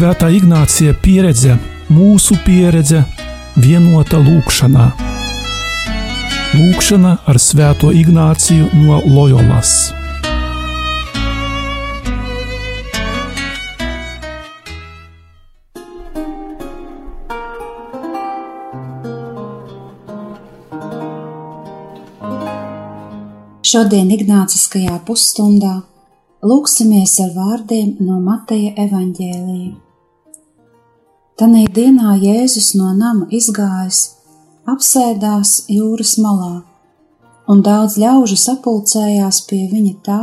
Svētā Ignācija pieredze, mūsu pieredze, vienota lūkšanā. Lūkšana ar Svēto Ignāciju no Loyolas. Šodien Ignāciskajā pusstundā lūksimies ar vārdiem no Mateja evaņģēlija. Tanī dienā Jēzus no nama izgājis, apsēdās jūras malā, un daudz ļaužu sapulcējās pie viņa tā,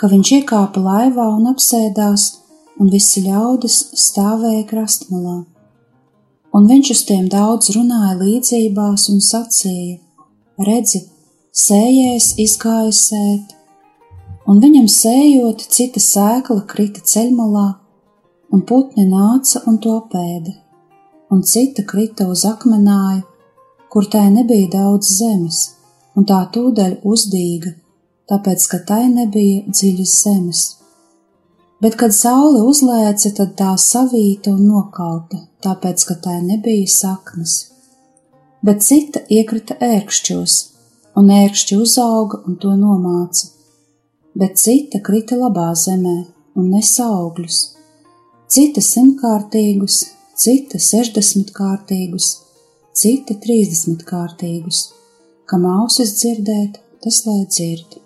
ka viņš iekāpa laivā un apsēdās, un visi ļaudis stāvēja krastmalā. Un viņš uz tiem daudz runāja līdzībās un sacīja: Redzi, sējējs izgāja sēt, un viņam sējot, cita sēkla krita ceļmalā, un putni nāca un to pēda, un cita krita uz akmenāju, kur tai nebija daudz zemes, un tā tūdaļ uzdīga, tāpēc, ka tai nebija dziļas zemes. Bet, kad saule uzlēca, tad tā savīta un nokauta, tāpēc, ka tai nebija saknes. Bet cita iekrita ērkšķos, un ērkšķi uzauga un to nomāca bet cita krita labā zemē un nesa cita simtkārtīgus, cita sešdesmitkārtīgus, cita trīsdesmitkārtīgus, kam ausis dzirdēt, tas lai dzird.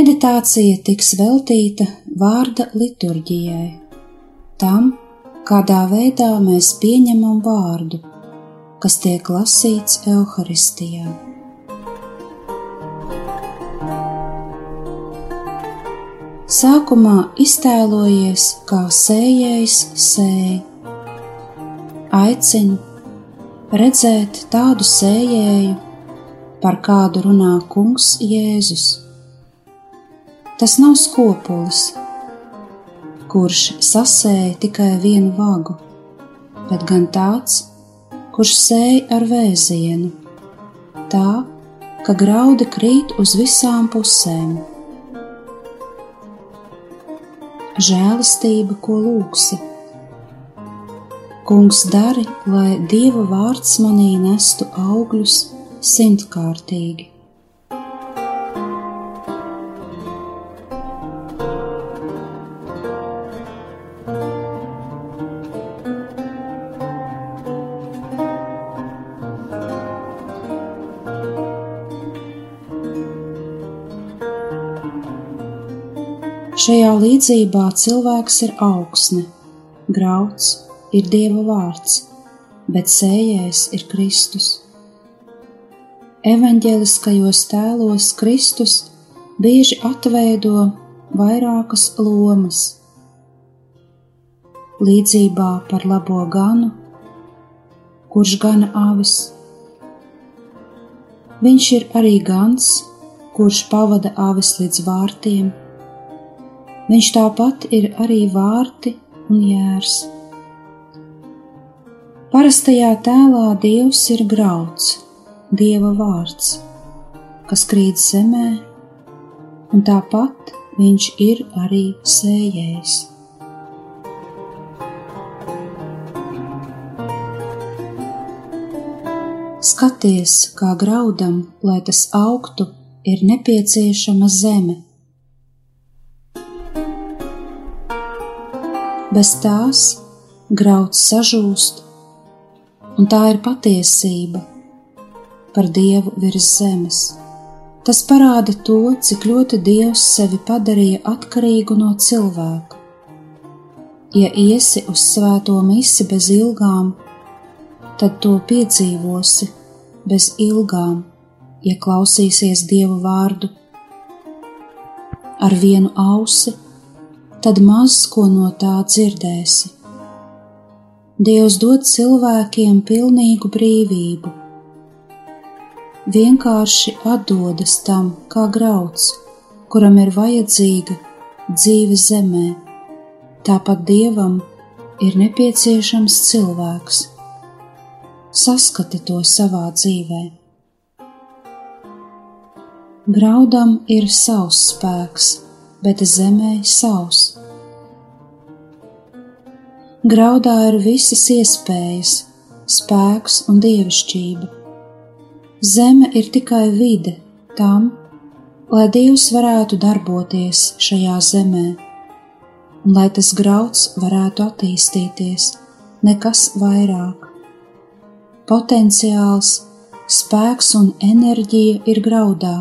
Meditācija tiks veltīta vārda liturģijai, tam, kādā veidā mēs pieņemam vārdu, kas tiek lasīts Euharistijā. Sākumā iztēlojies, kā sējējs sēj. Aicinu redzēt tādu sējēju, par kādu runā Kungs Jēzus Tas nav skopulis, kurš sasēja tikai vienu vagu, bet gan tāds, kurš sēja ar vēzienu, tā, ka graudi krīt uz visām pusēm. Žēlastība, ko lūgsi. Kungs dari, lai Dieva vārds manī nestu augļus simtkārtīgi. Šajā līdzībā cilvēks ir augsne, grauds ir Dieva vārds, bet sējējs ir Kristus. Evanģeliskajos tēlos Kristus bieži atveido vairākas lomas. Līdzībā par labo ganu, kurš gana avis. Viņš ir arī gans, kurš pavada avis līdz vārtiem Viņš tāpat ir arī vārti un jērs. Parastajā tēlā Dievs ir grauds, Dieva vārds, kas krīt zemē, un tāpat viņš ir arī sējējs. Skaties, kā graudam, lai tas augtu, ir nepieciešama zeme bez tās grauds sažūst, un tā ir patiesība par Dievu virs zemes, Tas parāda to, cik ļoti Dievs sevi padarīja atkarīgu no cilvēka. Ja iesi uz svēto misi bez ilgām, tad to piedzīvosi bez ilgām, ja klausīsies Dieva vārdu. Ar vienu ausi, tad maz ko no tā dzirdēsi. Dievs dod cilvēkiem pilnīgu brīvību. Vienkārši atdodas tam, kā grauds, kuram ir vajadzīga dzīve zemē. Tāpat dievam ir nepieciešams cilvēks. Saskati to savā dzīvē. Graudam ir savs spēks, bet zemē savs. Graudā ir visas iespējas, spēks un dievišķība. Zeme ir tikai vide tam, lai Dievs varētu darboties šajā zemē, un lai tas grauds varētu attīstīties, nekas vairāk. Potenciāls, spēks un enerģija ir graudā.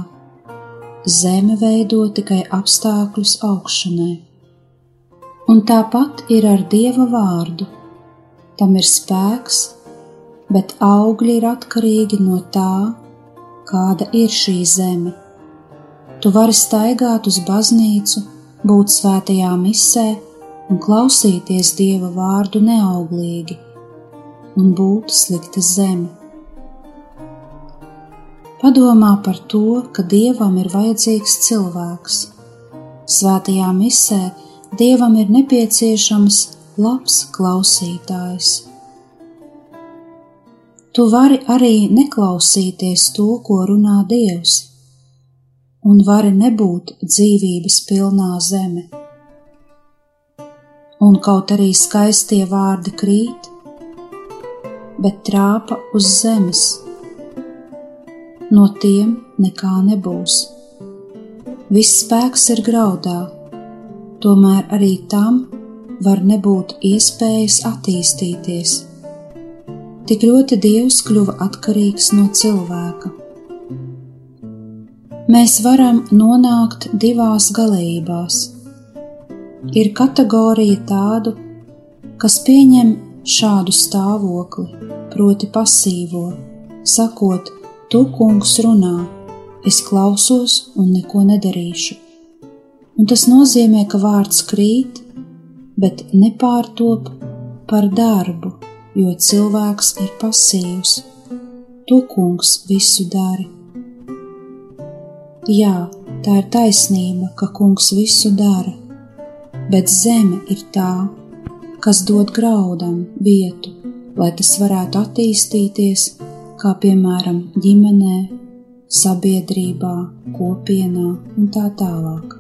Zeme veido tikai apstākļus augšanai un tāpat ir ar Dieva vārdu. Tam ir spēks, bet augļi ir atkarīgi no tā, kāda ir šī zeme. Tu vari staigāt uz baznīcu, būt svētajā misē un klausīties Dieva vārdu neauglīgi, un būt slikta zeme. Padomā par to, ka Dievam ir vajadzīgs cilvēks. Svētajā misē Dievam ir nepieciešams labs klausītājs. Tu vari arī neklausīties to, ko runā Dievs, un vari nebūt dzīvības pilnā zeme. Un kaut arī skaistie vārdi krīt, bet trāpa uz zemes, no tiem nekā nebūs. Viss spēks ir graudā tomēr arī tam var nebūt iespējas attīstīties. Tik ļoti Dievs kļuva atkarīgs no cilvēka. Mēs varam nonākt divās galībās. Ir kategorija tādu, kas pieņem šādu stāvokli, proti pasīvo, sakot, tu kungs runā, es klausos un neko nedarīšu un tas nozīmē, ka vārds krīt, bet nepārtop par darbu, jo cilvēks ir pasīvs. To kungs visu dara. Jā, tā ir taisnība, ka kungs visu dara, bet zeme ir tā, kas dod graudam vietu, lai tas varētu attīstīties, kā piemēram ģimenē, sabiedrībā, kopienā un tā tālāk.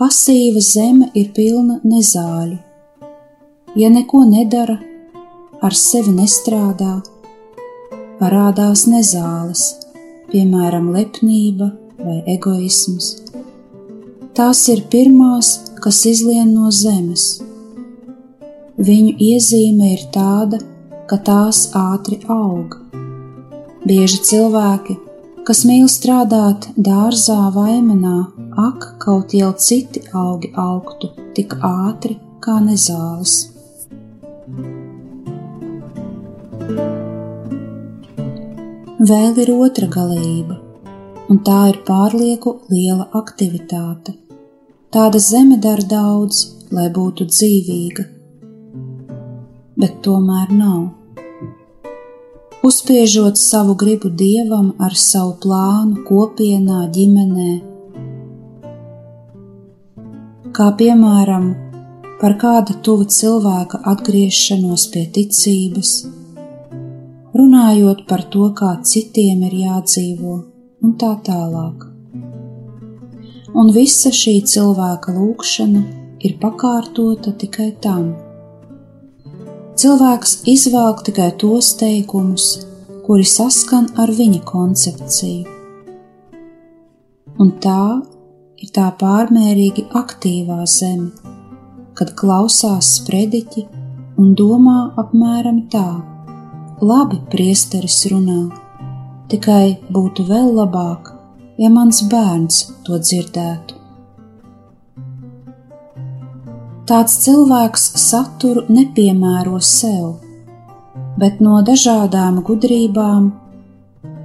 Pasīva zeme ir pilna nezāļu. Ja neko nedara, ar sevi nestrādā, parādās nezāles, piemēram, lepnība vai egoisms. Tās ir pirmās, kas izlien no zemes. Viņu iezīme ir tāda, ka tās ātri aug. Bieži cilvēki kas mīl strādāt dārzā vai manā, ak, kaut jau citi augi augtu tik ātri kā nezāles. Vēl ir otra galība, un tā ir pārlieku liela aktivitāte. Tāda zeme dara daudz, lai būtu dzīvīga, bet tomēr nav uzspiežot savu gribu dievam ar savu plānu kopienā, ģimenē. Kā piemēram, par kāda tuva cilvēka atgriešanos pie ticības, runājot par to, kā citiem ir jādzīvo, un tā tālāk. Un visa šī cilvēka lūkšana ir pakārtota tikai tam, cilvēks izvēl tikai tos teikumus, kuri saskan ar viņa koncepciju. un tā ir tā pārmērīgi aktīvā zeme, kad klausās sprediķi un domā apmēram tā: labi, priesteris runā, tikai būtu vēl labāk, ja mans bērns to dzirdētu. Tāds cilvēks saturu nepiemēro sev, bet no dažādām gudrībām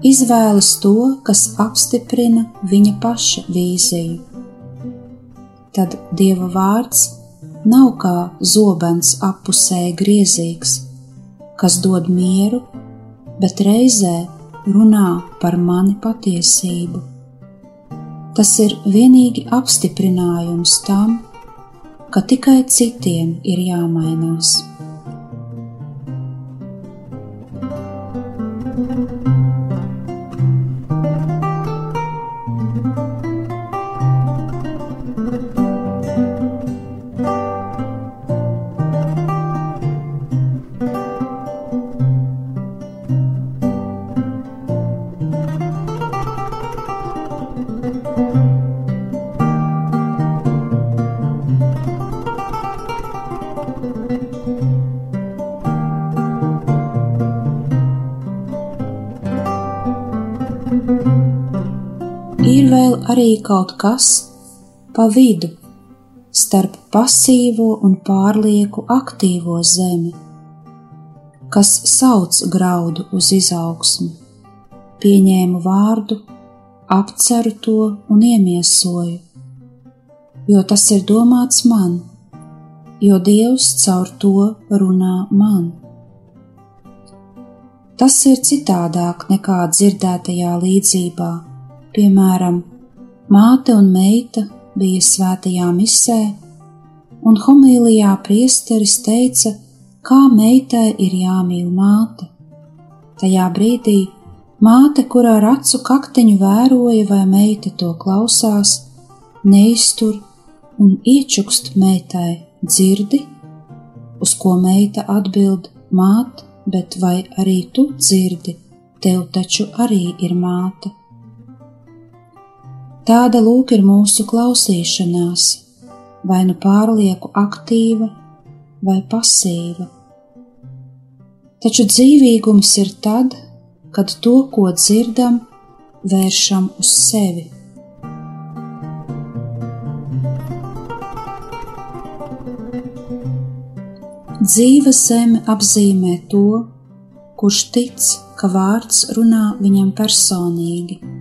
izvēlas to, kas apstiprina viņa paša vīziju. Tad Dieva vārds nav kā zobens apusēji griezīgs, kas dod mieru, bet reizē runā par mani patiesību. Tas ir vienīgi apstiprinājums tam, ka tikai citiem ir jāmainās. Ir kaut kas pa vidu starp pasīvo un pārlieku aktīvo zemi, kas sauc graudu uz izaugsmu. Pieņēmu vārdu, apceru to un iemiesoju, jo tas ir domāts man, jo Dievs caur to runā man. Tas ir citādāk nekā dzirdētajā līdzībā. Piemēram, māte un meita bija svētajā misē, un homīlijā priesteris teica, kā meitai ir jāmīl māte. Tajā brīdī māte, kurā ar acu kakteņu vēroja, vai meita to klausās, neiztur un iečukst meitai dzirdi, uz ko meita atbild: Māte, bet vai arī tu dzirdi, tev taču arī ir māte. Tāda lūk ir mūsu klausīšanās, vai nu pārlieku aktīva vai pasīva. Taču dzīvīgums ir tad, kad to, ko dzirdam, vēršam uz sevi. Dzīva zeme apzīmē to, kurš tic, ka vārds runā viņam personīgi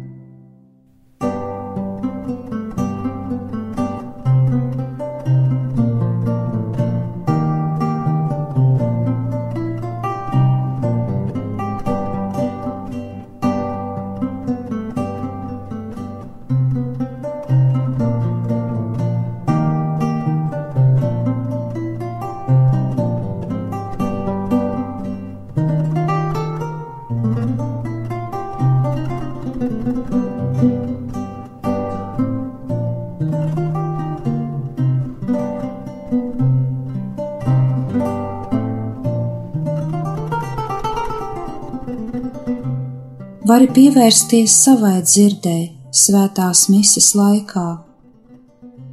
pievērsties savai dzirdē, svētās mises laikā.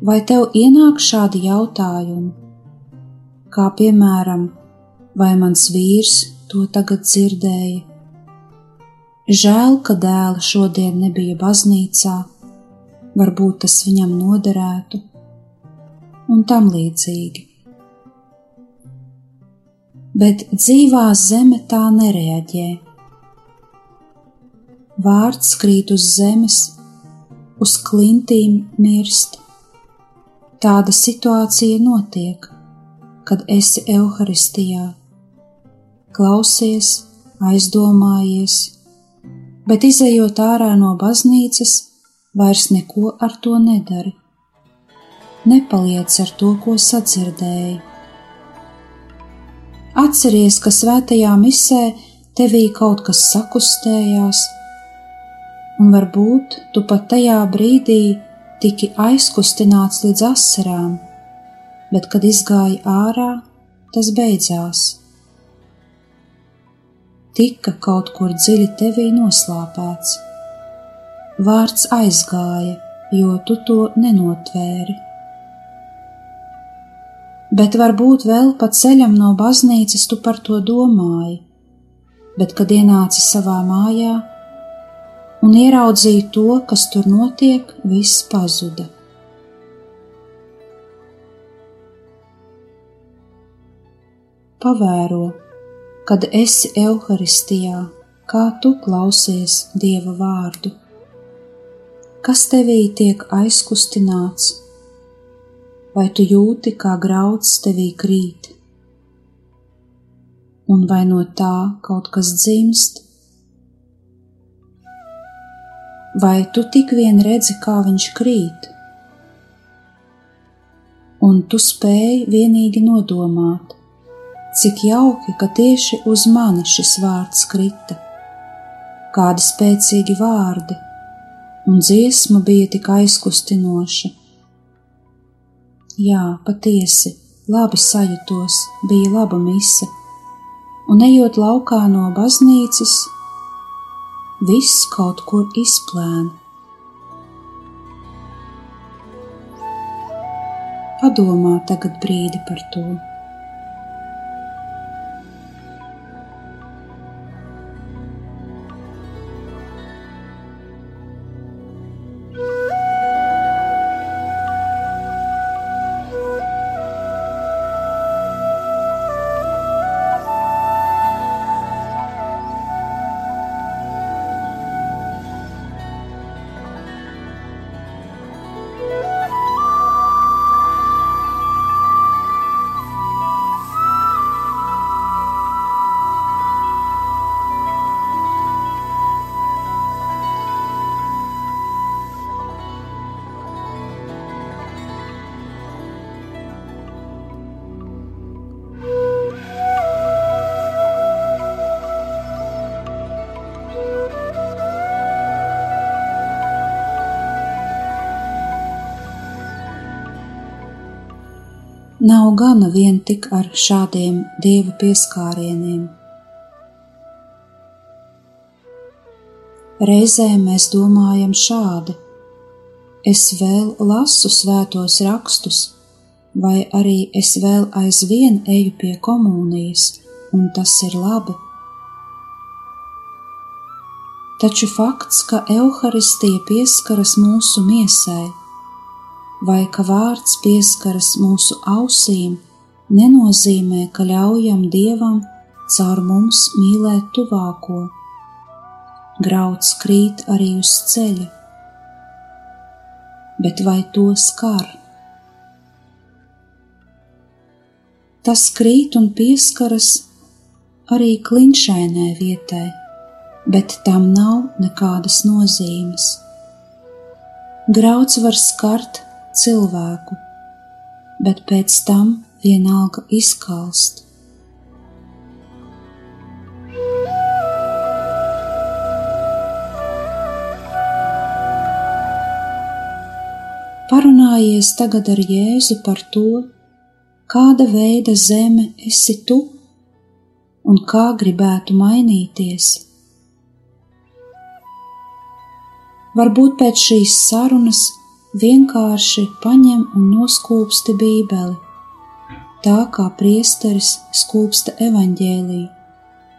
Vai tev ienāk šādi jautājumi, kā piemēram, vai mans vīrs to tagad dzirdēja? Žēl, ka dēla šodien nebija baznīcā, varbūt tas viņam noderētu, un tam līdzīgi. Bet dzīvā zeme tā nereaģē vārds krīt uz zemes, uz klintīm mirst. Tāda situācija notiek, kad esi evaharistijā, klausies, aizdomājies, bet izējot ārā no baznīcas, vairs neko ar to nedari. Nepaliec ar to, ko sadzirdēji. Atceries, ka svētajā misē tevī kaut kas sakustējās, un varbūt tu pat tajā brīdī tiki aizkustināts līdz asarām, bet, kad izgāji ārā, tas beidzās. Tika kaut kur dziļi tevī noslāpēts. Vārds aizgāja, jo tu to nenotvēri. Bet varbūt vēl pa ceļam no baznīcas tu par to domāji, bet kad ienāci savā mājā un ieraudzīji to, kas tur notiek, viss pazuda. Pavēro, kad esi evaharistijā, kā tu klausies Dieva vārdu. Kas tevī tiek aizkustināts, vai tu jūti, kā grauds tevī krīt, un vai no tā kaut kas dzimst, vai tu tik vien redzi, kā viņš krīt, un tu spēj vienīgi nodomāt, cik jauki, ka tieši uz mani šis vārds krita, kādi spēcīgi vārdi un dziesma bija tik aizkustinoša. Jā, patiesi, labi sajūtos, bija laba mise, un ejot laukā no baznīcas, viss kaut kur izplēna. Padomā tagad brīdi par to. Nav gana vien tik ar šādiem dieva pieskārieniem. Reizē mēs domājam šādi: es vēl lasu svētos rakstus, vai arī es vēl aizvien eju pie komunijas, un tas ir labi. Taču fakts, ka evaharistija pieskaras mūsu miesai, vai ka vārds pieskaras mūsu ausīm, nenozīmē, ka ļaujam Dievam caur mums mīlēt tuvāko. Grauds krīt arī uz ceļa, bet vai to skar? Tas krīt un pieskaras arī klinšainai vietai, bet tam nav nekādas nozīmes. Grauds var skart cilvēku, bet pēc tam vienalga izkalst. Parunājies tagad ar Jēzu par to, kāda veida zeme esi tu un kā gribētu mainīties. Varbūt pēc šīs sarunas vienkārši paņem un noskūpsti Bībeli, tā kā priesteris skūpsta evaņģēliju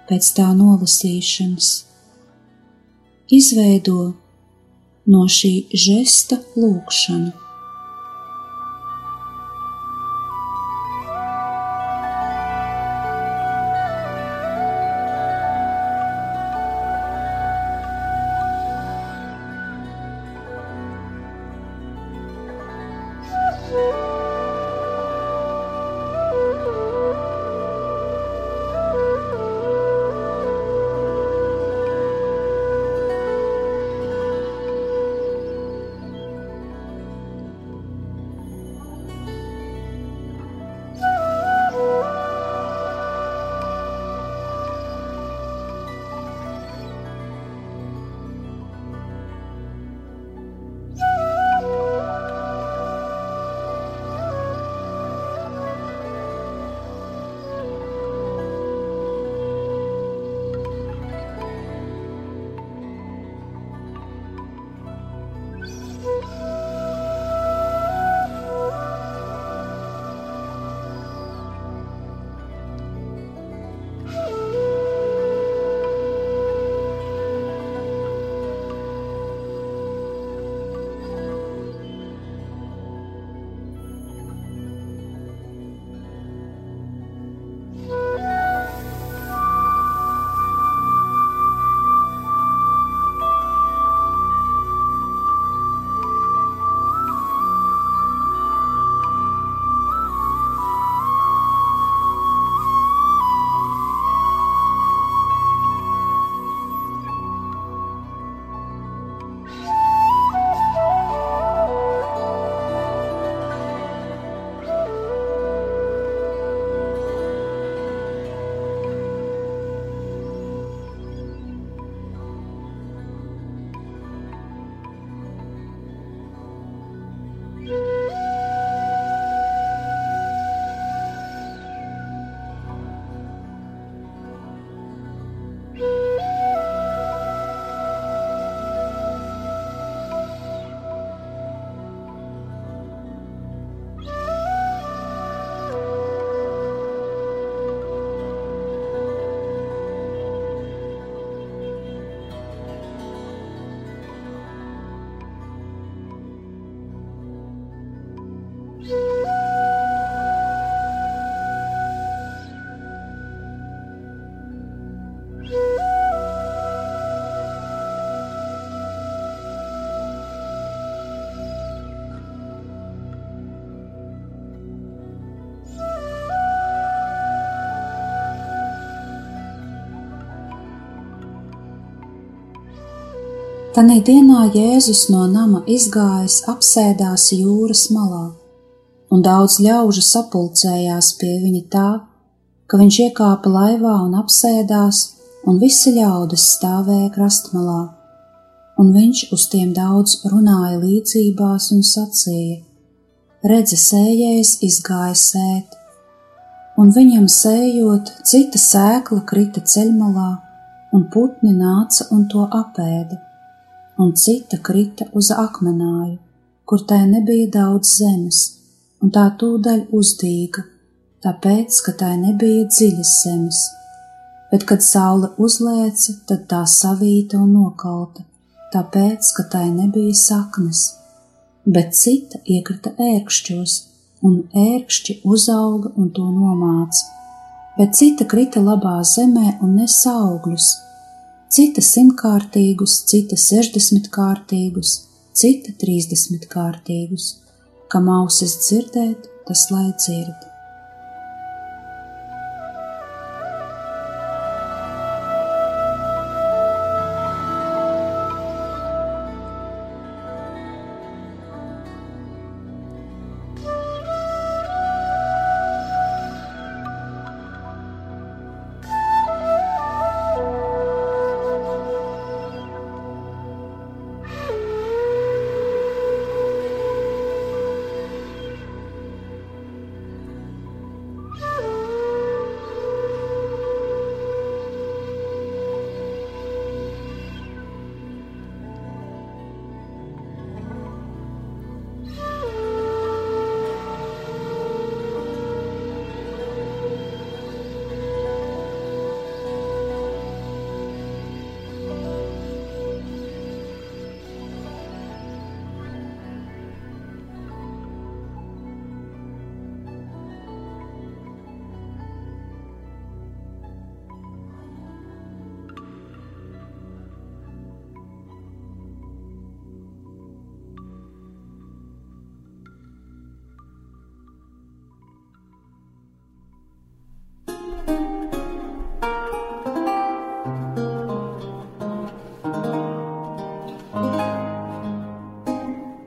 pēc tā nolasīšanas. Izveido no šī žesta lūkšanu. Tanī dienā Jēzus no nama izgājis, apsēdās jūras malā, un daudz ļaužu sapulcējās pie viņa tā, ka viņš iekāpa laivā un apsēdās, un visi ļaudis stāvēja krastmalā, un viņš uz tiem daudz runāja līdzībās un sacīja: Redzi, sējējs izgāja sēt, un viņam sējot, cita sēkla krita ceļmalā, un putni nāca un to apēda, un cita krita uz akmenāju, kur tai nebija daudz zemes, un tā tūdaļ uzdīga tāpēc, ka tai nebija dziļas zemes, bet, kad saule uzlēca, tad tā savīta un nokalta, tāpēc, ka tai nebija saknes, bet cita iekrita ērkšķos, un ērkšķi uzauga un to nomāca, bet cita krita labā zemē un nesa augļus, cita simtkārtīgus, cita sešdesmitkārtīgus, cita trīsdesmitkārtīgus, kam ausis dzirdēt, tas lai dzird.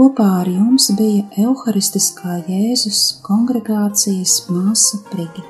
Kopā ar jums bija Euharistiskā Jēzus kongregācijas māsa Brigita.